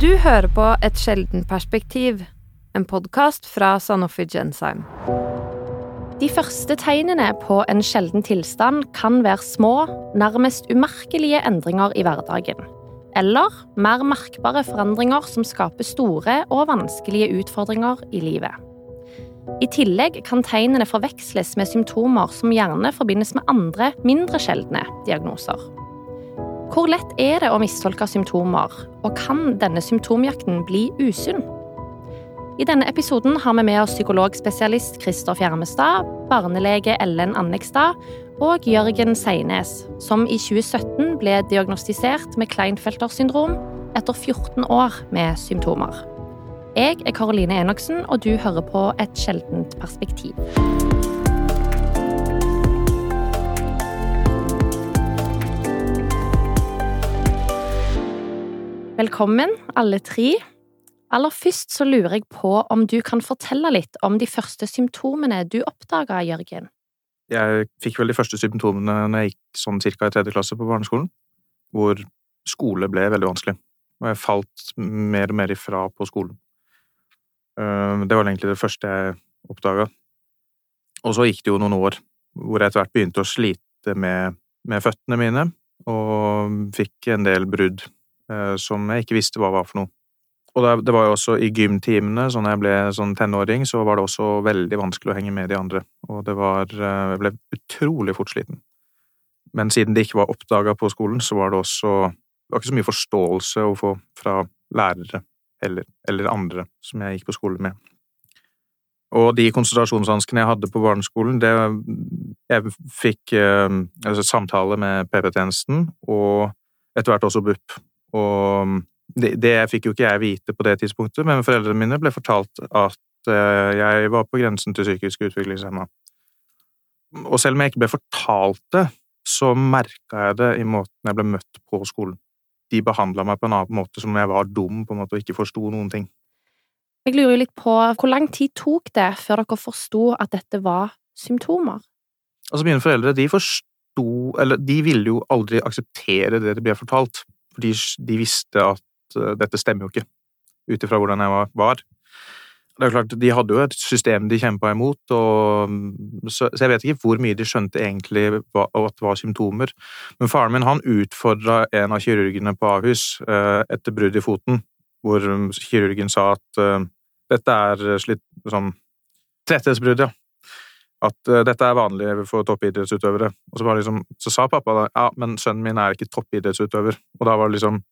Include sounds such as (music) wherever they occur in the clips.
Du hører på Et sjelden perspektiv, en podkast fra Sanofi Genzyme. De første tegnene på en sjelden tilstand kan være små, nærmest umerkelige endringer i hverdagen. Eller mer merkbare forandringer som skaper store og vanskelige utfordringer i livet. I tillegg kan tegnene forveksles med symptomer som gjerne forbindes med andre, mindre sjeldne diagnoser. Hvor lett er det å mistolke symptomer, og kan denne symptomjakten bli usunn? I denne episoden har vi med oss psykologspesialist Kristoff Fjermestad, barnelege Ellen Annekstad og Jørgen Seines, som i 2017 ble diagnostisert med Kleinfelter syndrom etter 14 år med symptomer. Jeg er Karoline Enoksen, og du hører på Et sjeldent perspektiv. Velkommen, alle tre. Aller først så lurer jeg på om du kan fortelle litt om de første symptomene du oppdaga, Jørgen? Jeg fikk vel de første symptomene når jeg gikk sånn cirka i tredje klasse på barneskolen, hvor skole ble veldig vanskelig, og jeg falt mer og mer ifra på skolen. Eh, det var egentlig det første jeg oppdaga. Og så gikk det jo noen år hvor jeg etter hvert begynte å slite med, med føttene mine, og fikk en del brudd som jeg ikke visste hva var for noe. Og det var jo også i gymtimene, så når jeg ble sånn tenåring, så var det også veldig vanskelig å henge med de andre, og det var eh, Jeg ble utrolig fort sliten. Men siden det ikke var oppdaga på skolen, så var det også Det var ikke så mye forståelse å få fra lærere eller, eller andre som jeg gikk på skole med. Og de konsentrasjonshanskene jeg hadde på barneskolen, det Jeg fikk eh, altså, samtale med PP-tjenesten, og etter hvert også BUP. Og det, det fikk jo ikke jeg vite på det tidspunktet, men foreldrene mine ble fortalt at eh, jeg var på grensen til psykisk utviklingshemma. Og selv om jeg ikke ble fortalt det, så merka jeg det i måten jeg ble møtt på skolen. De behandla meg på en annen måte, som om jeg var dum på en måte og ikke forsto noen ting. Jeg lurer jo litt på hvor lang tid tok det før dere forsto at dette var symptomer? Altså, mine foreldre, de forsto Eller de ville jo aldri akseptere det de ble fortalt, fordi de visste at uh, dette stemmer jo ikke, ut ifra hvordan jeg var. Det er klart, De hadde jo et system de kjempa imot, og, så, så, jeg vet ikke hvor mye de skjønte egentlig hva, at det var symptomer. Men faren min han utfordra en av kirurgene på Ahus uh, etter brudd i foten, hvor kirurgen sa at uh, dette er slitt sånn Tretthetsbrudd, ja at uh, dette er vanlig for toppidrettsutøvere. Og så, liksom, så, sa pappa da ja, men sønnen min er ikke toppidrettsutøver. Og da var det liksom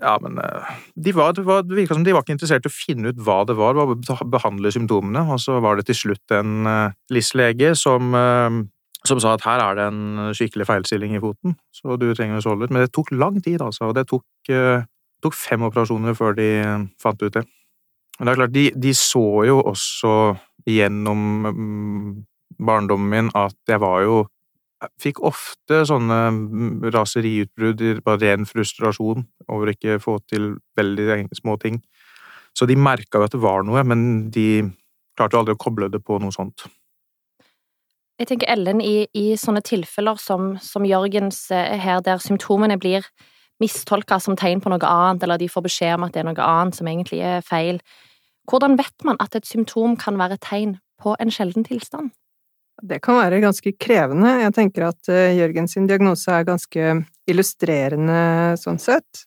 Ja, men uh, de var, det, var, det virka som de var ikke interessert i å finne ut hva det var, bare behandle symptomene. Og så var det til slutt en uh, LIS-lege som, som sa at her er det en skikkelig feilstilling i foten, så du trenger å såle ut. Men det tok lang tid, altså. Og det tok, tok fem operasjoner før de fant ut det. Men det er klart, de, de så jo også gjennom mm, barndommen min at jeg var jo fikk ofte sånne mm, raseriutbrudd, bare ren frustrasjon over ikke å få til veldig små ting. Så de merka jo at det var noe, men de klarte aldri å koble det på noe sånt. Jeg tenker Ellen, i, i sånne tilfeller som, som, Jørgens eh, her, der symptomene blir mistolka som tegn på noe annet, eller de får beskjed om at det er noe annet som egentlig er feil, hvordan vet man at et symptom kan være tegn på en sjelden tilstand? Det kan være ganske krevende. Jeg tenker at eh, Jørgens diagnose er ganske illustrerende sånn sett.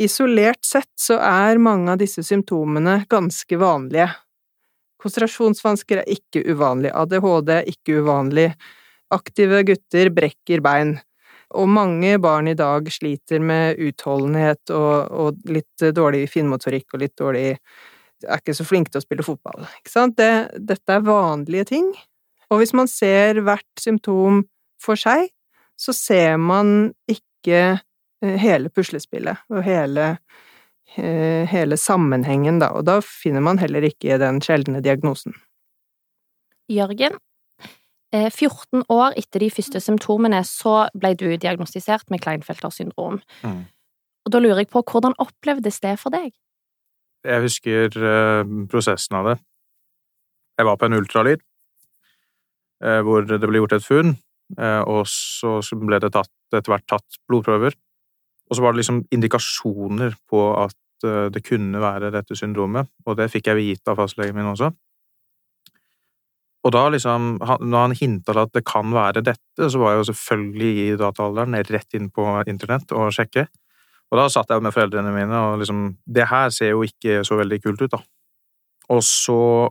Isolert sett så er mange av disse symptomene ganske vanlige. Konsentrasjonsvansker er ikke uvanlig, ADHD er ikke uvanlig, aktive gutter brekker bein, og mange barn i dag sliter med utholdenhet og, og litt dårlig finmotorikk og litt dårlig er ikke så flinke til å spille fotball. Ikke sant? Det, dette er vanlige ting. Og hvis man ser hvert symptom for seg, så ser man ikke eh, hele puslespillet og hele, eh, hele sammenhengen, da, og da finner man heller ikke den sjeldne diagnosen. Jørgen, 14 eh, år etter de første symptomene så ble du diagnostisert med Kleinfelter syndrom. Mm. Og da lurer jeg på, hvordan opplevdes det for deg? Jeg husker uh, prosessen av det. Jeg var på en ultralyd uh, hvor det ble gjort et funn, uh, og så ble det tatt, etter hvert tatt blodprøver. Og så var det liksom indikasjoner på at eh, det kunne være dette syndromet, og det fikk jeg vite av fastlegen min også. Og da liksom, når han hinta at det kan være dette, så var jeg jo selvfølgelig i dataalderen rett inn på internett og sjekke. Og da satt jeg med foreldrene mine og liksom Det her ser jo ikke så veldig kult ut, da. Og så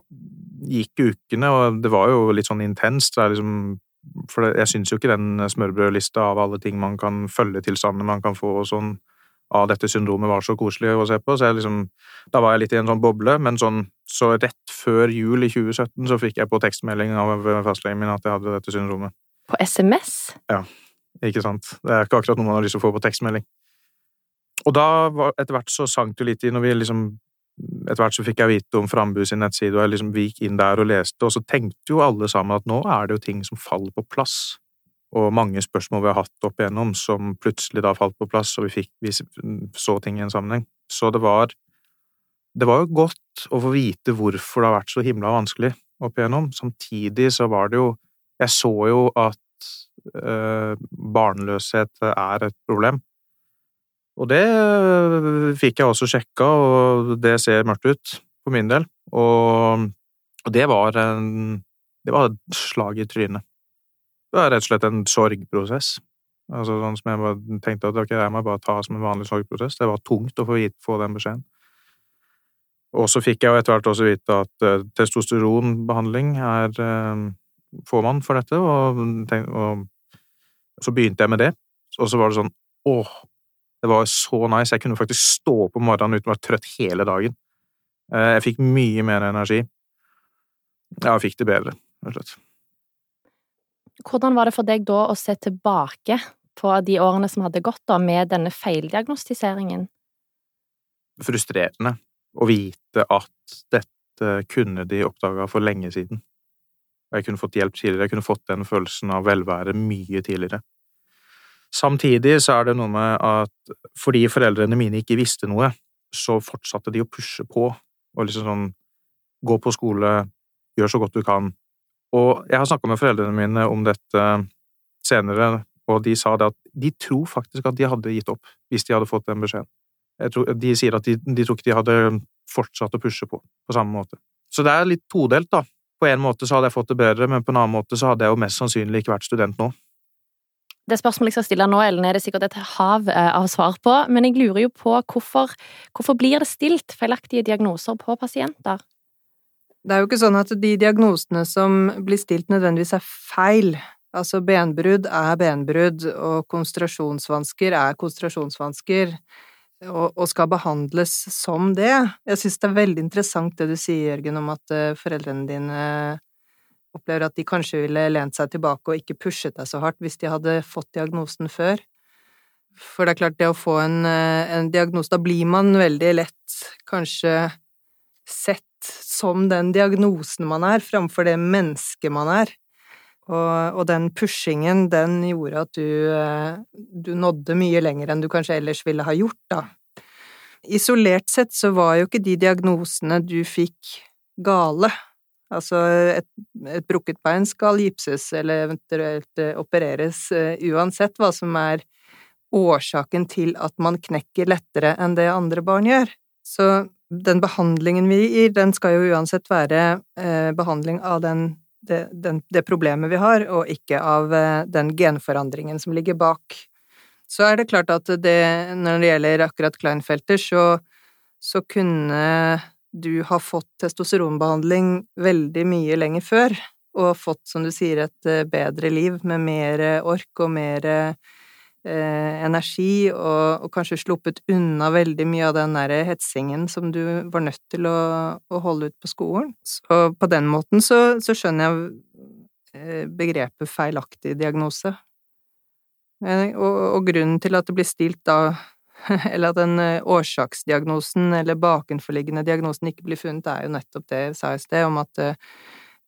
gikk ukene, og det var jo litt sånn intenst. Det er liksom For jeg syns jo ikke den smørbrødlista av alle ting man kan følge tilstandene man kan få og sånn av dette syndromet var så koselig å se på, så jeg liksom Da var jeg litt i en sånn boble, men sånn så rett før jul i 2017 så fikk jeg på tekstmelding av fastlegen min at jeg hadde dette syndromet. På SMS? Ja, ikke sant. Det er ikke akkurat noe man har lyst til å få på tekstmelding. Og da, etter hvert så sank det litt i, når vi liksom Etter hvert så fikk jeg vite om Frambu sin nettside, og jeg liksom gikk inn der og leste, og så tenkte jo alle sammen at nå er det jo ting som faller på plass og mange spørsmål vi har hatt opp igjennom, som plutselig da falt på plass, og vi, fikk, vi så ting i en sammenheng. Så det var Det var jo godt å få vite hvorfor det har vært så himla vanskelig opp igjennom. Samtidig så var det jo Jeg så jo at øh, barnløshet er et problem. Og det fikk jeg også sjekka, og det ser mørkt ut for min del. Og, og det var en Det var et slag i trynet. Det var rett og slett en sorgprosess. Altså sånn som jeg bare tenkte at ok, jeg må bare ta som en vanlig sorgprosess. Det var tungt å få, gitt, få den beskjeden. Og så fikk jeg jo etter hvert også vite at uh, testosteronbehandling er uh, får man for dette, og, tenk, og, så begynte jeg med det. Og så var det sånn åh, det var så nice. Jeg kunne faktisk stå opp om morgenen uten å være trøtt hele dagen. Uh, jeg fikk mye mer energi. Ja, jeg fikk det bedre, rett og slett. Hvordan var det for deg da å se tilbake på de årene som hadde gått da, med denne feildiagnostiseringen? Frustrerende å vite at dette kunne de oppdaga for lenge siden. Jeg kunne fått hjelp tidligere, jeg kunne fått den følelsen av velvære mye tidligere. Samtidig så er det noe med at fordi foreldrene mine ikke visste noe, så fortsatte de å pushe på og liksom sånn gå på skole, gjør så godt du kan, og jeg har snakka med foreldrene mine om dette senere, og de sa det at de tror faktisk at de hadde gitt opp hvis de hadde fått den beskjeden. Tror, de sier at de, de tror ikke de hadde fortsatt å pushe på på samme måte. Så det er litt todelt, da. På en måte så hadde jeg fått det bedre, men på en annen måte så hadde jeg jo mest sannsynlig ikke vært student nå. Det spørsmålet jeg skal stille nå, Ellen, er det sikkert et hav eh, av svar på, men jeg lurer jo på hvorfor, hvorfor blir det stilt feilaktige diagnoser på pasienter? Det er jo ikke sånn at de diagnosene som blir stilt nødvendigvis er feil. Altså benbrudd er benbrudd, og konsentrasjonsvansker er konsentrasjonsvansker, og, og, skal behandles som det. Jeg synes det er veldig interessant det du sier, Jørgen, om at uh, foreldrene dine opplever at de kanskje ville lent seg tilbake og ikke pushet deg så hardt hvis de hadde fått diagnosen før. For det er klart, det å få en, uh, en diagnose, da blir man veldig lett kanskje sett som den diagnosen man er, framfor det mennesket man er. Og, og, den pushingen, den gjorde at du, eh, du nådde mye lenger enn du kanskje ellers ville ha gjort, da. Isolert sett så var jo ikke de diagnosene du fikk, gale. Altså, et, et brukket bein skal gipses eller eventuelt eh, opereres, uh, uansett hva som er årsaken til at man knekker lettere enn det andre barn gjør. Så den behandlingen vi gir, den skal jo uansett være eh, behandling av den, det, den, det, problemet vi har, og ikke av eh, den genforandringen som ligger bak. Så er det klart at det, når det gjelder akkurat Kleinfelter, så, så kunne du har fått testosteronbehandling veldig mye lenger før, og fått, som du sier, et eh, bedre liv med mer ork og mer eh, energi, og, og, kanskje sluppet unna veldig mye av den der hetsingen som du var nødt til å, å holde ut på skolen. Så på den måten så, så skjønner jeg eh, begrepet feilaktig diagnose. Og, og, grunnen til at det blir stilt da (laughs) eller at den eh, årsaksdiagnosen eller bakenforliggende diagnosen ikke blir funnet, er jo nettopp det jeg sa i sted, om at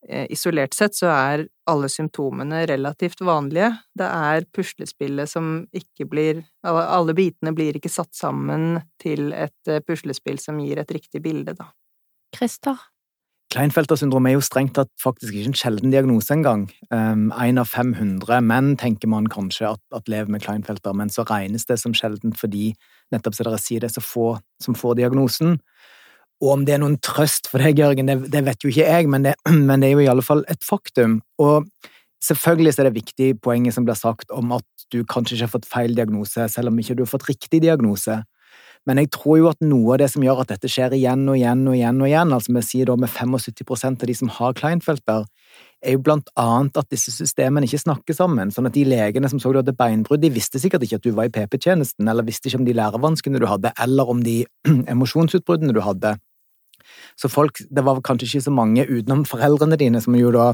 Eh, isolert sett så er alle symptomene relativt vanlige. Det er puslespillet som ikke blir Alle bitene blir ikke satt sammen til et eh, puslespill som gir et riktig bilde, da. Christer? Kleinfelter syndrom er jo strengt tatt faktisk ikke en sjelden diagnose engang. Én um, av 500 menn tenker man kanskje at, at, lever med Kleinfelter, men så regnes det som sjeldent fordi nettopp som dere sier, det er så få som får diagnosen. Og om det er noen trøst for deg, Jørgen, det, det vet jo ikke jeg, men det, (clears throat) men det, er jo i alle fall et faktum. Og selvfølgelig er det viktig poenget som blir sagt om at du kanskje ikke har fått feil diagnose, selv om ikke du har fått riktig diagnose. Men jeg tror jo at noe av det som gjør at dette skjer igjen og igjen og igjen, og igjen, altså vi sier da med 75% av de som har Kleinfelter, er jo blant annet at disse systemene ikke snakker sammen. Sånn at de legene som så du hadde beinbrudd, de visste sikkert ikke at du var i PP-tjenesten, eller visste ikke om de lærevanskene du hadde, eller om de (clears throat) emosjonsutbruddene du hadde. Så folk, det var kanskje ikke så mange utenom foreldrene dine som jo da,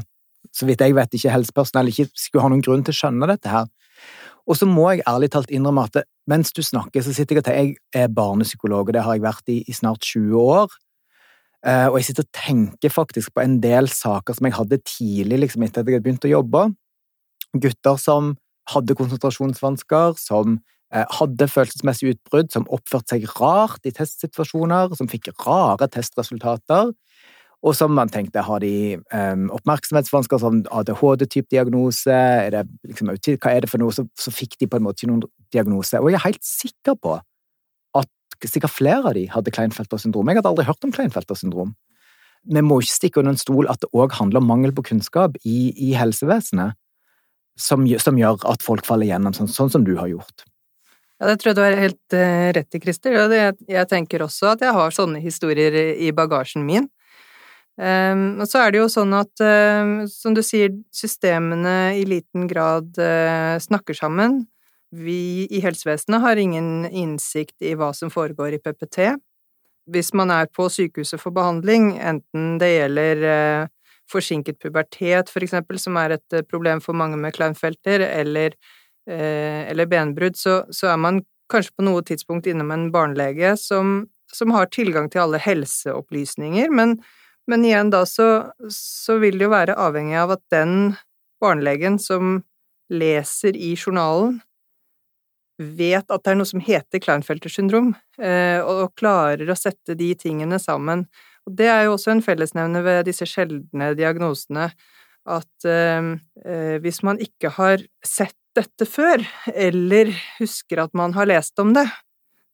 så vidt jeg vet, ikke helsepersonell ikke skulle ha noen grunn til å skjønne dette her. Og så må jeg ærlig talt innrømme at mens du snakker, så sitter jeg til Jeg er barnepsykolog, og det har jeg vært i, i snart 20 år. Uh, og jeg sitter og tenker faktisk på en del saker som jeg hadde tidlig, liksom etter at jeg hadde begynt å jobbe. Gutter som hadde konsentrasjonsvansker, som uh, hadde følelsesmessig utbrudd, som oppførte seg rart i testsituasjoner, som fikk rare testresultater, og som man tenkte, har de um, oppmerksomhetsvansker som ADHD-type diagnose, liksom, hva er det for noe, så, så, fikk de på en måte ikke noen diagnose. Og jeg er helt sikker på at sikkert flere av de hadde Kleinfelter syndrom. Jeg hadde aldri hørt om Kleinfelter syndrom. Vi må ikke stikke under en stol at det òg handler om mangel på kunnskap i, i helsevesenet, som, som, gjør at folk faller gjennom, sånn, sånn som du har gjort. Ja, det tror jeg du har helt uh, rett i, Christer. Jeg tenker også at jeg har sånne historier i bagasjen min. Um, og så er det jo sånn at, uh, som du sier, systemene i liten grad uh, snakker sammen. Vi i helsevesenet har ingen innsikt i hva som foregår i PPT. Hvis man er på sykehuset for behandling, enten det gjelder uh, forsinket pubertet, for eksempel, som er et problem for mange med Kleinfelter, eller, eller benbrudd, så, så, er man kanskje på noe tidspunkt innom en barnelege som, som har tilgang til alle helseopplysninger, men men igjen da så, så vil det jo være avhengig av at den barnelegen som leser i journalen, vet at det er noe som heter Kleinfelter syndrom, eh, og klarer å sette de tingene sammen. Og det er jo også en fellesnevner ved disse sjeldne diagnosene, at eh, eh, hvis man ikke har sett dette før, eller husker at man har lest om det,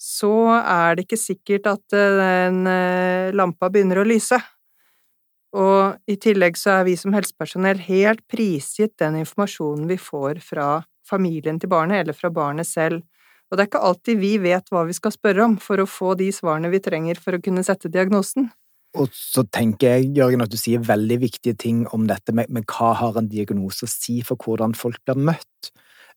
så er det ikke sikkert at den lampa begynner å lyse. Og i tillegg så er vi som helsepersonell helt prisgitt den informasjonen vi får fra familien til barnet, eller fra barnet selv. Og det er ikke alltid vi vet hva vi skal spørre om for å få de svarene vi trenger for å kunne sette diagnosen. Og så tenker jeg, Jørgen, at du sier veldig viktige ting om dette med, med hva har en diagnose å si for hvordan folk blir møtt.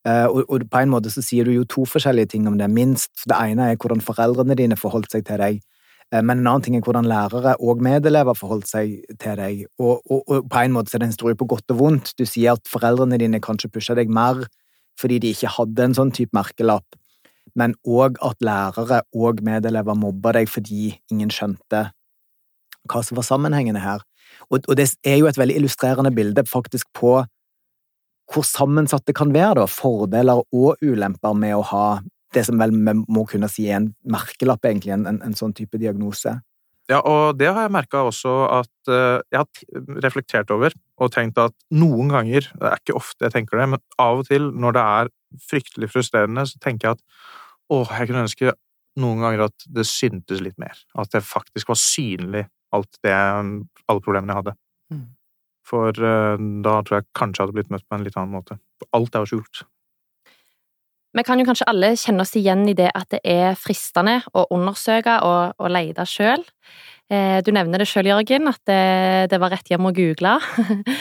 Uh, og, og, på en måte så sier du jo to forskjellige ting om det, minst. Det ene er hvordan foreldrene dine forholdt seg til deg, Eh, men en annen ting er hvordan lærere og medelever forholdt seg til deg. Og, og, og, på en måte er det en historie på godt og vondt. Du sier at foreldrene dine kanskje pusha deg mer fordi de ikke hadde en sånn type merkelapp, men òg at lærere og medelever mobba deg fordi ingen skjønte hva som var sammenhengende her. Og, og det er jo et veldig illustrerende bilde faktisk på hvor sammensatt det kan være, da, fordeler og ulemper med å ha det som vel vi må kunne si er en merkelapp, egentlig, en, en, en sånn type diagnose. Ja, og det har jeg merka også at uh, jeg har reflektert over og tenkt at noen ganger, det er ikke ofte jeg tenker det, men av og til når det er fryktelig frustrerende, så tenker jeg at åh, jeg kunne ønske noen ganger at det syntes litt mer. At det faktisk var synlig, alt det, alle problemene jeg hadde. Mm. For uh, da tror jeg kanskje jeg hadde blitt møtt på en litt annen måte. Alt er jo skjult. Vi kan jo kanskje alle kjenne oss igjen i det at det er fristende å undersøke og, og lete sjøl. Eh, du nevner det sjøl, Jørgen, at det, det, var rett hjem å google. (laughs)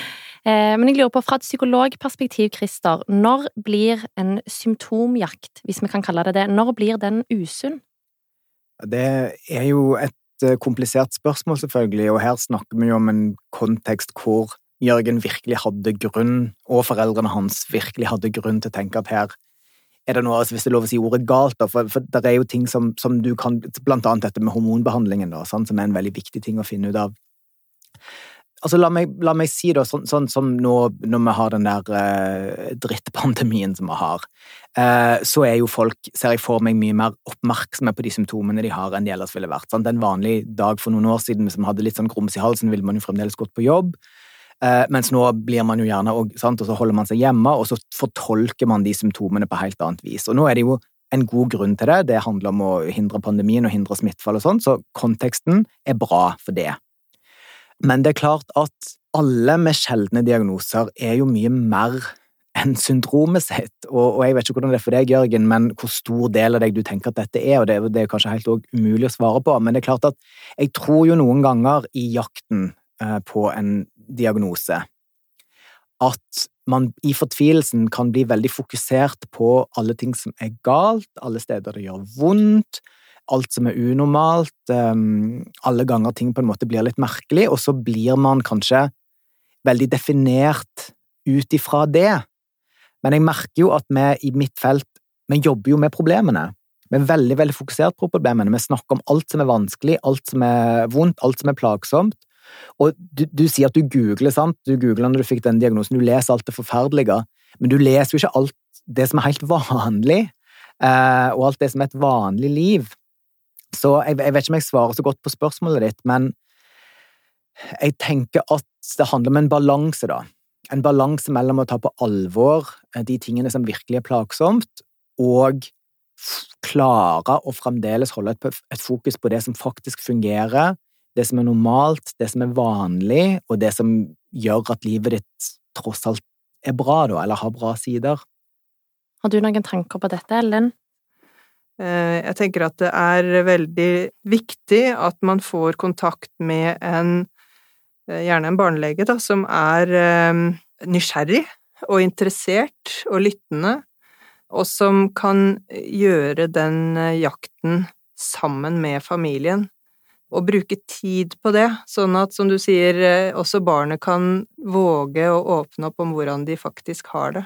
Eh, men jeg lurer på, fra et psykologperspektiv, Christer, når blir en symptomjakt, hvis vi kan kalle det det, når blir den usunn? Det er jo et eh, komplisert spørsmål, selvfølgelig, og her snakker vi jo om en kontekst hvor Jørgen virkelig hadde grunn, og foreldrene hans virkelig hadde grunn til å tenke at her er det noe, altså hvis det er lov å si ordet galt, da, for, for det er jo ting som, som, du kan Blant annet dette med hormonbehandlingen, da, sant, som er en veldig viktig ting å finne ut av. Altså, la meg, la meg si det sånn, sånn som nå når vi har den der eh, drittpandemien som vi har, eh, så er jo folk, ser jeg for meg, mye mer oppmerksomme på de symptomene de har, enn de ellers ville vært. Sant? En vanlig dag for noen år siden hvis man hadde litt sånn grums i halsen, ville man jo fremdeles gått på jobb. Uh, mens nå blir man jo gjerne, og, sant, og så holder man seg hjemme, og så fortolker man de symptomene på helt annet vis. Og nå er det jo en god grunn til det. Det handler om å hindre pandemien og hindre smittefall og sånn, så konteksten er bra for det. Men det er klart at alle med sjeldne diagnoser er jo mye mer enn syndromet sitt, og, og, jeg vet ikke hvordan det er for deg, Jørgen, men hvor stor del av deg du tenker at dette er, og det, det er kanskje helt umulig å svare på, men det er klart at jeg tror jo noen ganger i jakten eh, på en diagnose at man i fortvilelsen kan bli veldig fokusert på alle ting som er galt, alle steder det gjør vondt, alt som er unormalt, um, alle ganger ting på en måte blir litt merkelig, og så blir man kanskje veldig definert ut ifra det. Men jeg merker jo at vi i mitt felt, vi jobber jo med problemene. Vi er veldig veldig fokusert på problemene. Vi snakker om alt som er vanskelig, alt som er vondt, alt som er plagsomt. Og du, du sier at du googler, sant? Du googler når du fikk den diagnosen, du leser alt det forferdelige, men du leser jo ikke alt det som er helt vanlig, eh, og alt det som er et vanlig liv. Så jeg, jeg, vet ikke om jeg svarer så godt på spørsmålet ditt, men jeg tenker at det handler om en balanse, da. En balanse mellom å ta på alvor eh, de tingene som virkelig er plagsomt, og klare å fremdeles holde et, et fokus på det som faktisk fungerer, det som er normalt, det som er vanlig, og det som gjør at livet ditt tross alt er bra, da, eller har bra sider. Har du noen tanker på dette, Ellen? Eh, jeg tenker at det er veldig viktig at man får kontakt med en, eh, gjerne en barnelege, da, som er eh, nysgjerrig og interessert og lyttende, og som kan gjøre den jakten sammen med familien. Og bruke tid på det, sånn at, som du sier, også barnet kan våge å åpne opp om hvordan de faktisk har det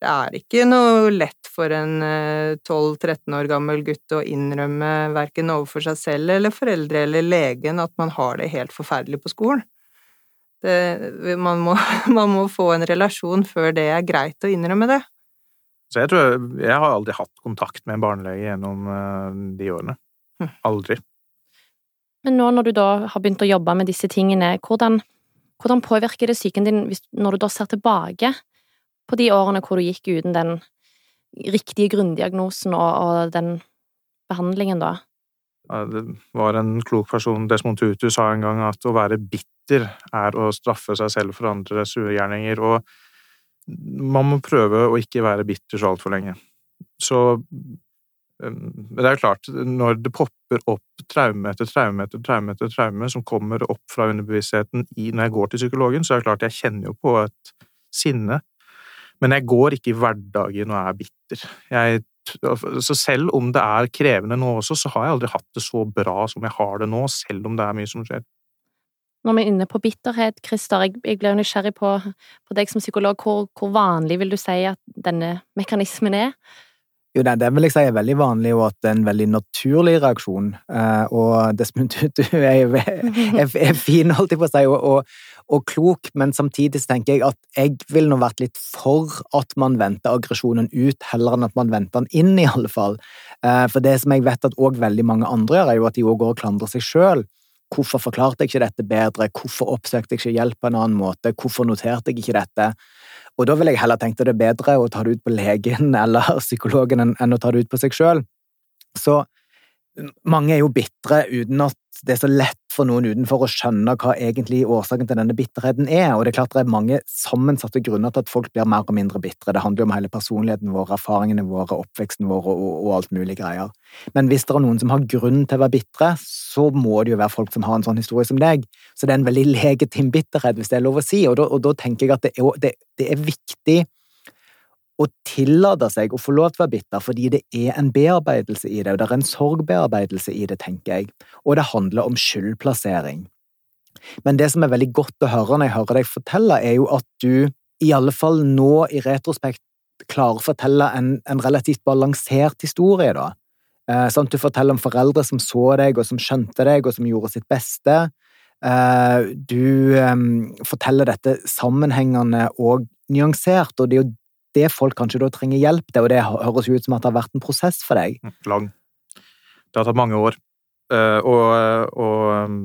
det er ikke noe lett for en 12-13 eh, år gammel gutt å innrømme verken overfor seg selv eller foreldre eller legen at man har det helt forferdelig på skolen. Det, man, må, (laughs) man, må, få en relasjon før det er greit å innrømme det. Så jeg tror Jeg har aldri hatt kontakt med en barnelege gjennom uh, de årene. Hm. Aldri. Men nå når du da har begynt å jobbe med disse tingene, hvordan, hvordan påvirker det psyken din når du da ser tilbake på de årene hvor du gikk uten den riktige grunndiagnosen og, og den behandlingen, da? Det var en klok person, Desmond Tutu, sa en gang at å være bitter er å straffe seg selv for andres ugjerninger, og man må prøve å ikke være bitter så altfor lenge. Så det er jo klart, når det popper opp traume etter traume etter traume etter traume som kommer opp fra underbevisstheten når jeg går til psykologen, så er det klart jeg kjenner jo på et sinne men jeg går ikke i hverdagen og er bitter. Jeg, så selv om det er krevende nå også, så har jeg aldri hatt det så bra som jeg har det nå, selv om det er mye som skjer. Når vi er inne på bitterhet, Christer, jeg, jeg ble nysgjerrig på, på, deg som psykolog. Hvor, hvor vanlig vil du si at denne mekanismen er? Jo, det, vil jeg si er veldig vanlig, og at det er en veldig naturlig reaksjon. Uh, og Desmond er, er, er, fin, holdt jeg på å si, og, og, og, klok, men samtidig tenker jeg at jeg ville nå vært litt for at man venter aggresjonen ut, heller enn at man venter den inn, i alle fall. Uh, for det som jeg vet at òg veldig mange andre gjør, er jo at de òg går og klandrer seg sjøl. Hvorfor forklarte jeg ikke dette bedre? Hvorfor oppsøkte jeg ikke hjelp på en annen måte? Hvorfor noterte jeg ikke dette? Og da ville jeg heller tenkt at det er bedre å ta det ut på legen (laughs) eller psykologen enn å ta det ut på seg sjøl. Så mange er jo bitre uten at det er så lett for noen utenfor å skjønne hva egentlig årsaken til denne bitterheten er, og det er klart det er mange sammensatte grunner til at folk blir mer og mindre bitre. Det handler jo om hele personligheten vår, erfaringene våre, oppveksten vår og, og, alt mulig greier. Men hvis det er noen som har grunn til å være bitre, så må det jo være folk som har en sånn historie som deg. Så det er en veldig legitim bitterhet, hvis det er lov å si, og da, og da tenker jeg at det er, det, det er viktig å tillate seg å få lov til å være bitter, fordi det er en bearbeidelse i det, og det er en sorgbearbeidelse i det, tenker jeg, og det handler om skyldplassering. Men det som er veldig godt å høre når jeg hører deg fortelle, er jo at du i alle fall nå i retrospekt klarer å fortelle en, en relativt balansert historie, da. Eh, sånn at du forteller om foreldre som så deg, og som skjønte deg, og som gjorde sitt beste. Eh, du eh, forteller dette sammenhengende og nyansert, og det er jo det folk kanskje da trenger hjelp til, og det høres jo ut som at det har vært en prosess for deg. Mm, lang. Det har tatt mange år. Uh, og, og um,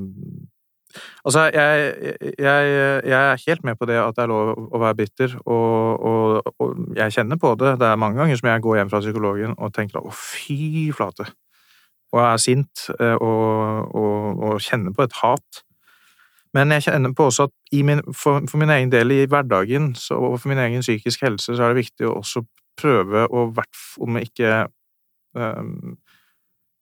Altså, jeg, jeg, jeg, er helt med på det at det er lov å være bitter, og, og, og, jeg kjenner på det. Det er mange ganger som jeg går hjem fra psykologen og tenker å, fy flate, og jeg er sint uh, og, og, kjenner på et hat. Men jeg kjenner på også at min, for, for, min egen del i hverdagen så, og for min egen psykisk helse så er det viktig å også prøve å, om ikke um,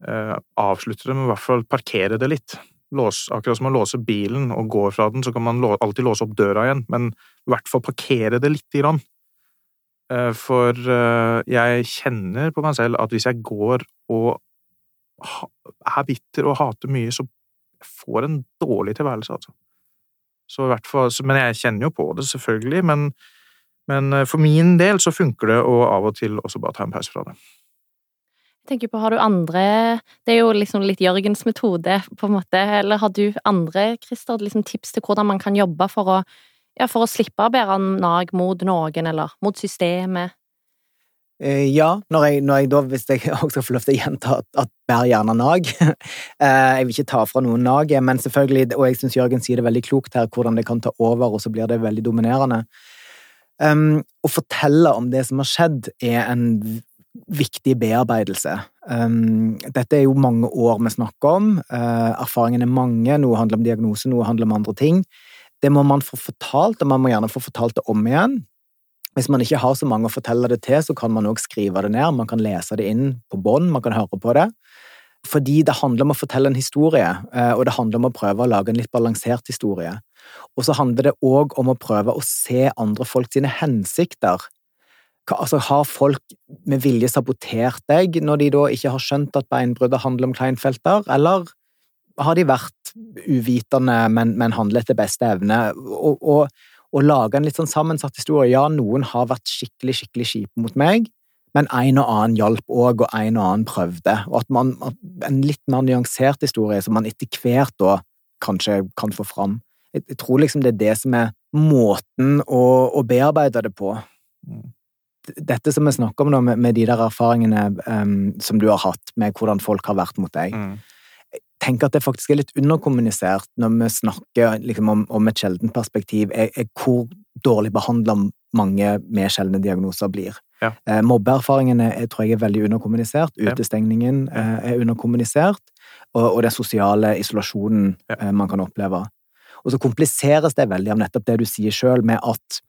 uh, avslutte det, men i hvert fall parkere det litt. Lås, akkurat som å låse bilen og går fra den, så kan man lå, alltid låse opp døra igjen, men i hvert fall parkere det lite grann. Uh, for uh, jeg kjenner på meg selv at hvis jeg går og er bitter og hater mye, så får en dårlig tilværelse, altså. Så i hvert fall, men jeg kjenner jo på det, selvfølgelig, men, men eh, for min del så funker det å av og til også bare ta en pause fra det. Jeg tenker på, Har du andre Det er jo liksom litt Jørgens metode, på en måte. Eller har du andre Christer, liksom tips til hvordan man kan jobbe for å, ja, for å slippe å bære nag mot noen, eller mot systemet? Eh, ja, når jeg, når jeg, da, hvis jeg (laughs) også får lov til å gjenta at, at bær gjerne nag. (laughs) Eh, jeg vil ikke ta fra noen naget, men selvfølgelig, og jeg syns Jørgen sier det veldig klokt her, hvordan det kan ta over, og så blir det veldig dominerende. Um, å fortelle om det som har skjedd, er en viktig bearbeidelse. Um, dette er jo mange år vi snakker om. Uh, erfaringene er mange. Noe handler om diagnose, noe handler om andre ting. Det må man få fortalt, og man må gjerne få fortalt det om igjen. Hvis man ikke har så mange å fortelle det til, så kan man også skrive det ned. Man kan lese det inn på bånd, man kan høre på det. Fordi det handler om å fortelle en historie, eh, og det handler om å prøve å lage en litt balansert historie. Og så handler det òg om å prøve å se andre folk sine hensikter. Altså, Har folk med vilje sabotert deg når de da ikke har skjønt at beinbruddet handler om Kleinfelter, eller har de vært uvitende, men, men handlet etter beste evne? Og, og, å lage en litt sånn sammensatt historie. Ja, noen har vært skikkelig, skikkelig kjipe mot meg, men en og annen hjalp òg, og en og annen prøvde. Og at man at En litt mer nyansert historie som man etter hvert da kanskje kan få fram. Jeg, jeg, tror liksom det er det som er måten å, å bearbeide det på. Mm. Dette som vi snakker om nå, med, med de der erfaringene um, som du har hatt med hvordan folk har vært mot deg. Mm tenker at det faktisk er litt underkommunisert når vi snakker liksom, om, om, et sjeldent perspektiv, er, er hvor dårlig behandla mange med sjeldne diagnoser blir. Ja. Eh, mobbeerfaringene er, tror jeg er veldig underkommunisert. Utestengningen ja. eh, er underkommunisert. Og, og den sosiale isolasjonen ja. eh, man kan oppleve. Og så kompliseres det veldig av nettopp det du sier sjøl, med at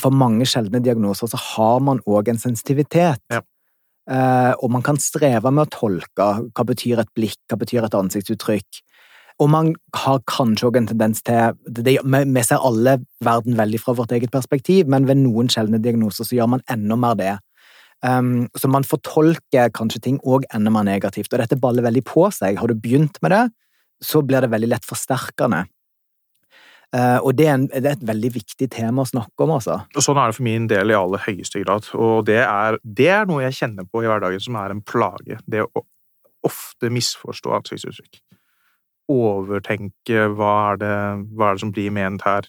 for mange sjeldne diagnoser så har man òg en sensitivitet. Eh, og man kan streve med å tolke hva betyr et blikk, hva betyr et ansiktsuttrykk. Og man har kanskje òg en tendens til det, Vi ser alle verden veldig fra vårt eget perspektiv, men ved noen sjeldne diagnoser så gjør man enda mer det. Um, så man fortolker kanskje ting òg enda mer negativt, og dette baller veldig på seg. Har du begynt med det, så blir det veldig lett forsterkende. Uh, og det er, en, det er, et veldig viktig tema å snakke om, altså. Og sånn er det for min del i aller høyeste grad. Og det er, det er noe jeg kjenner på i hverdagen som er en plage. Det å ofte misforstå ansiktsuttrykk. Overtenke hva er, det, hva er det som blir ment her.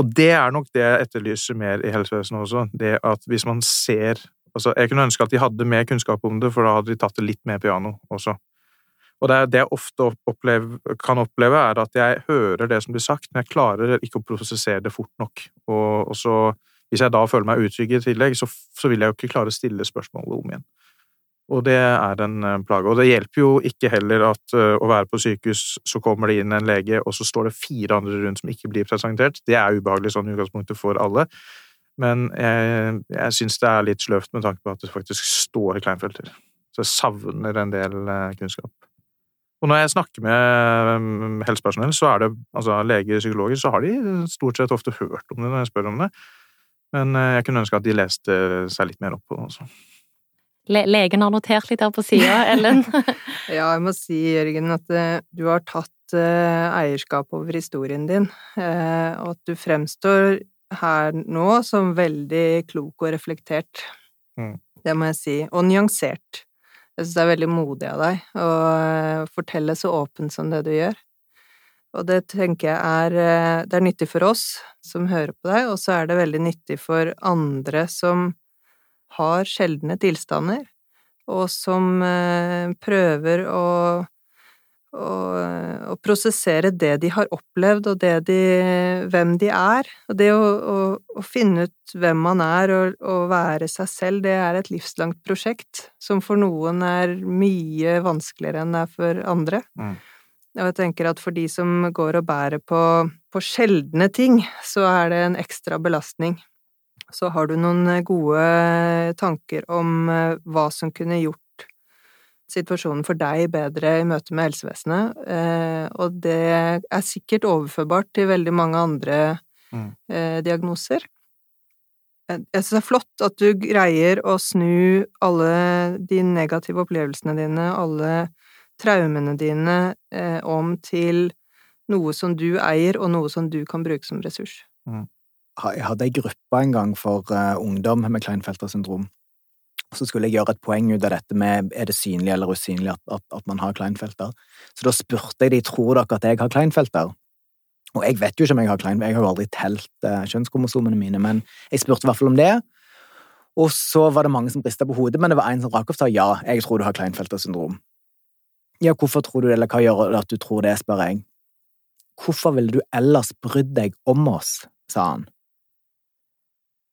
Og det er nok det jeg etterlyser mer i helsevesenet også. Det at hvis man ser altså Jeg kunne ønske at de hadde mer kunnskap om det, for da hadde de tatt det litt mer piano også. Og det, det jeg ofte opplever, kan oppleve, er at jeg hører det som blir sagt, men jeg klarer ikke å prosessere det fort nok. Og, og så, hvis jeg da føler meg utrygg i tillegg, så, så, vil jeg jo ikke klare å stille spørsmålet om igjen. Og det er en uh, plage. Og det hjelper jo ikke heller at uh, å være på sykehus, så kommer det inn en lege, og så står det fire andre rundt som ikke blir presentert. Det er ubehagelig sånn i utgangspunktet for alle. Men jeg, jeg syns det er litt sløvt med tanke på at det faktisk står Kleinfelter. Så jeg savner en del uh, kunnskap. Og når jeg snakker med um, helsepersonell, så er det altså leger psykologer, så har de stort sett ofte hørt om det når jeg spør om det. Men eh, jeg kunne ønske at de leste seg litt mer opp på det også. Le legen har notert litt her på sida, (laughs) Ellen. (laughs) ja, jeg må si, Jørgen, at uh, du har tatt uh, eierskap over historien din, og at du fremstår her nå som veldig klok og reflektert. Mm. Det må jeg si. Og nyansert. Jeg syns det er veldig modig av deg å eh, fortelle så åpent som det du gjør. Og det tenker jeg er eh, Det er nyttig for oss som hører på deg, og så er det veldig nyttig for andre som har sjeldne tilstander, og som eh, prøver å å, prosessere det de har opplevd, og det de hvem de er. Og det å, å, å finne ut hvem man er, og, og, være seg selv, det er et livslangt prosjekt, som for noen er mye vanskeligere enn det er for andre. Mm. Og jeg tenker at for de som går og bærer på, på sjeldne ting, så er det en ekstra belastning. Så har du noen gode tanker om eh, hva som kunne gjort situasjonen for deg bedre i møte med helsevesenet, eh, og det er sikkert overførbart til veldig mange andre mm. Eh, diagnoser. Jeg synes det er flott at du greier å snu alle de negative opplevelsene dine, alle traumene dine, eh, om til noe som du eier, og noe som du kan bruke som ressurs. Mm. Jeg hadde ei gruppe en gang for ungdom med Kleinfelter syndrom. Så skulle jeg gjøre et poeng ut av dette med er det synlig eller usynlig at, at, at man har Kleinfelter. Så da spurte jeg de tror dere at jeg har Kleinfelter. Og jeg vet jo ikke om jeg har Kleinfelter, jeg har jo aldri telt eh, kjønnskromosomene mine, men jeg spurte i hvert fall om det. Og så var det mange som rista på hodet, men det var en som rakk opp og sa ja, jeg tror du har Kleinfelter syndrom. Ja, hvorfor tror du det, eller hva gjør at du tror det, spør jeg. Hvorfor ville du ellers brydd deg om oss, sa han.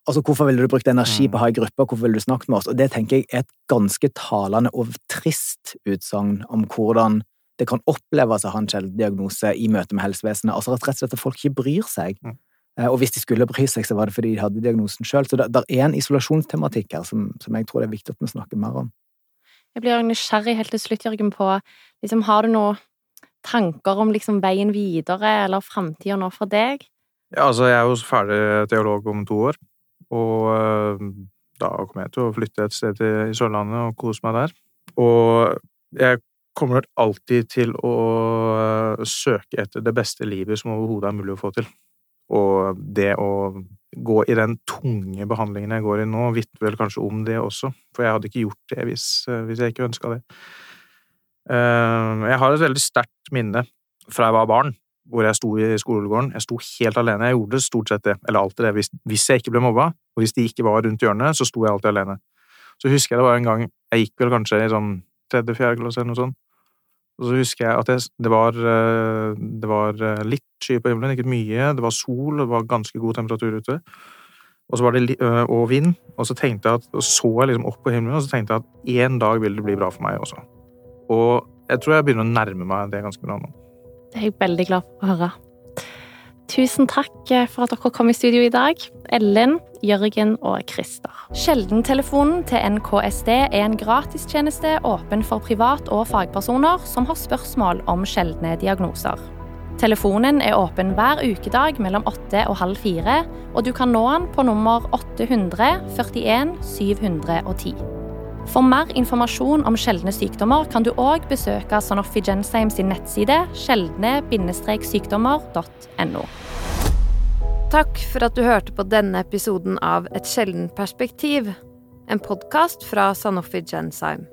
Altså, Hvorfor ville du brukt energi på å ha i gruppe, hvorfor ville du snakket med oss? Og Det tenker jeg er et ganske talende og trist utsagn om hvordan det kan oppleves å ha en sjelden diagnose i møte med helsevesenet. Altså rett og slett at folk ikke bryr seg. Mm. Eh, og hvis de skulle bry seg, så var det fordi de hadde diagnosen sjøl. Så det, det, er en isolasjonstematikk her som, som, jeg tror det er viktig at vi snakker mer om. Jeg blir nysgjerrig helt til slutt, Jørgen, på liksom, Har du noen tanker om liksom, veien videre eller framtida nå for deg? Ja, altså, jeg er jo ferdig teolog om to år. Og eh, da kommer jeg til å flytte et sted i Sørlandet og kose meg der. Og jeg kommer alltid til å eh, søke etter det beste livet som overhodet er mulig å få til. Og det å gå i den tunge behandlingen jeg går i nå, vitner vel kanskje om det også, for jeg hadde ikke gjort det hvis, eh, hvis jeg ikke ønska det. Jeg har et veldig sterkt minne fra jeg var barn, hvor jeg sto i skolegården. Jeg sto helt alene. Jeg gjorde stort sett det, eller alltid det, hvis, hvis, jeg ikke ble mobba. Og hvis de ikke var rundt hjørnet, så sto jeg alltid alene. Så husker jeg det var en gang Jeg gikk vel kanskje i sånn tredje-fjerde klasse eller noe sånt. Og så husker jeg at jeg, det, var, eh, det var eh, litt sky på himmelen, ikke mye. Det var sol, og det var ganske god temperatur ute. Og så var det og vind. Og så tenkte jeg at, og så jeg liksom opp på himmelen, og så tenkte jeg at en dag vil det bli bra for meg også. Og jeg tror jeg begynner å nærme meg det ganske bra nå. Det er jeg veldig glad for å høre. Tusen takk for at dere kom i studio i dag, Ellen, Jørgen og Christer. Sjeldentelefonen til NKSD er en gratistjeneste åpen for privat- og fagpersoner som har spørsmål om sjeldne diagnoser. Telefonen er åpen hver ukedag mellom åtte og halv fire, og du kan nå den på nummer 800 41 710. For mer informasjon om sjeldne sykdommer kan du òg besøke Sanofi Gensheim sin nettside sjeldne-sykdommer.no. Takk for at du hørte på denne episoden av Et sjeldent perspektiv, en podkast fra Sanofi Gensheim.